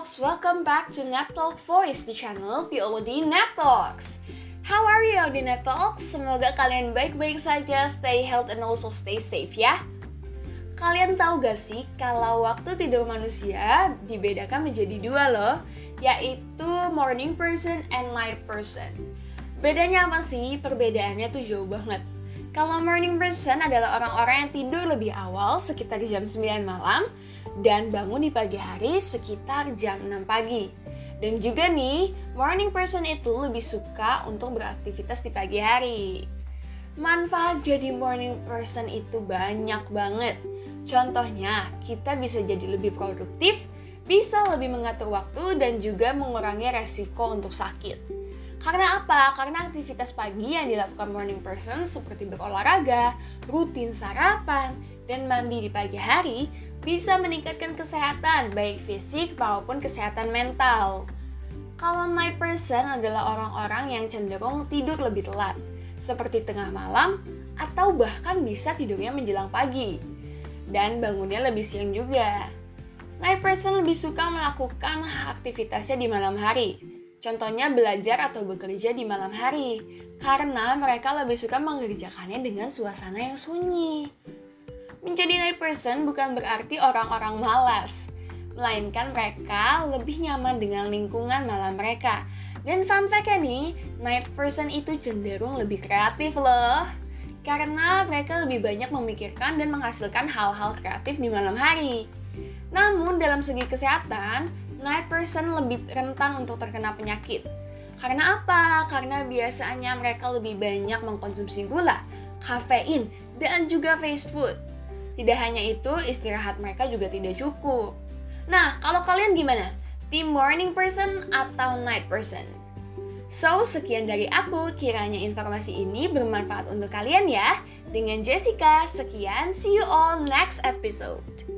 welcome back to Nap Talk Voice di channel POD Nap Talks. How are you di Nap Talks? Semoga kalian baik-baik saja, stay healthy and also stay safe ya. Kalian tahu gak sih kalau waktu tidur manusia dibedakan menjadi dua loh, yaitu morning person and night person. Bedanya apa sih? Perbedaannya tuh jauh banget. Kalau morning person adalah orang-orang yang tidur lebih awal sekitar jam 9 malam dan bangun di pagi hari sekitar jam 6 pagi. Dan juga nih, morning person itu lebih suka untuk beraktivitas di pagi hari. Manfaat jadi morning person itu banyak banget. Contohnya, kita bisa jadi lebih produktif, bisa lebih mengatur waktu, dan juga mengurangi resiko untuk sakit. Karena apa? Karena aktivitas pagi yang dilakukan morning person seperti berolahraga, rutin sarapan, dan mandi di pagi hari bisa meningkatkan kesehatan baik fisik maupun kesehatan mental. Kalau night person adalah orang-orang yang cenderung tidur lebih telat, seperti tengah malam atau bahkan bisa tidurnya menjelang pagi. Dan bangunnya lebih siang juga. Night person lebih suka melakukan aktivitasnya di malam hari, Contohnya belajar atau bekerja di malam hari, karena mereka lebih suka mengerjakannya dengan suasana yang sunyi. Menjadi night person bukan berarti orang-orang malas, melainkan mereka lebih nyaman dengan lingkungan malam mereka. Dan fun fact-nya nih, night person itu cenderung lebih kreatif loh. Karena mereka lebih banyak memikirkan dan menghasilkan hal-hal kreatif di malam hari. Namun dalam segi kesehatan, night person lebih rentan untuk terkena penyakit. Karena apa? Karena biasanya mereka lebih banyak mengkonsumsi gula, kafein, dan juga fast food. Tidak hanya itu, istirahat mereka juga tidak cukup. Nah, kalau kalian gimana? Tim morning person atau night person? So, sekian dari aku. Kiranya informasi ini bermanfaat untuk kalian ya. Dengan Jessica, sekian. See you all next episode.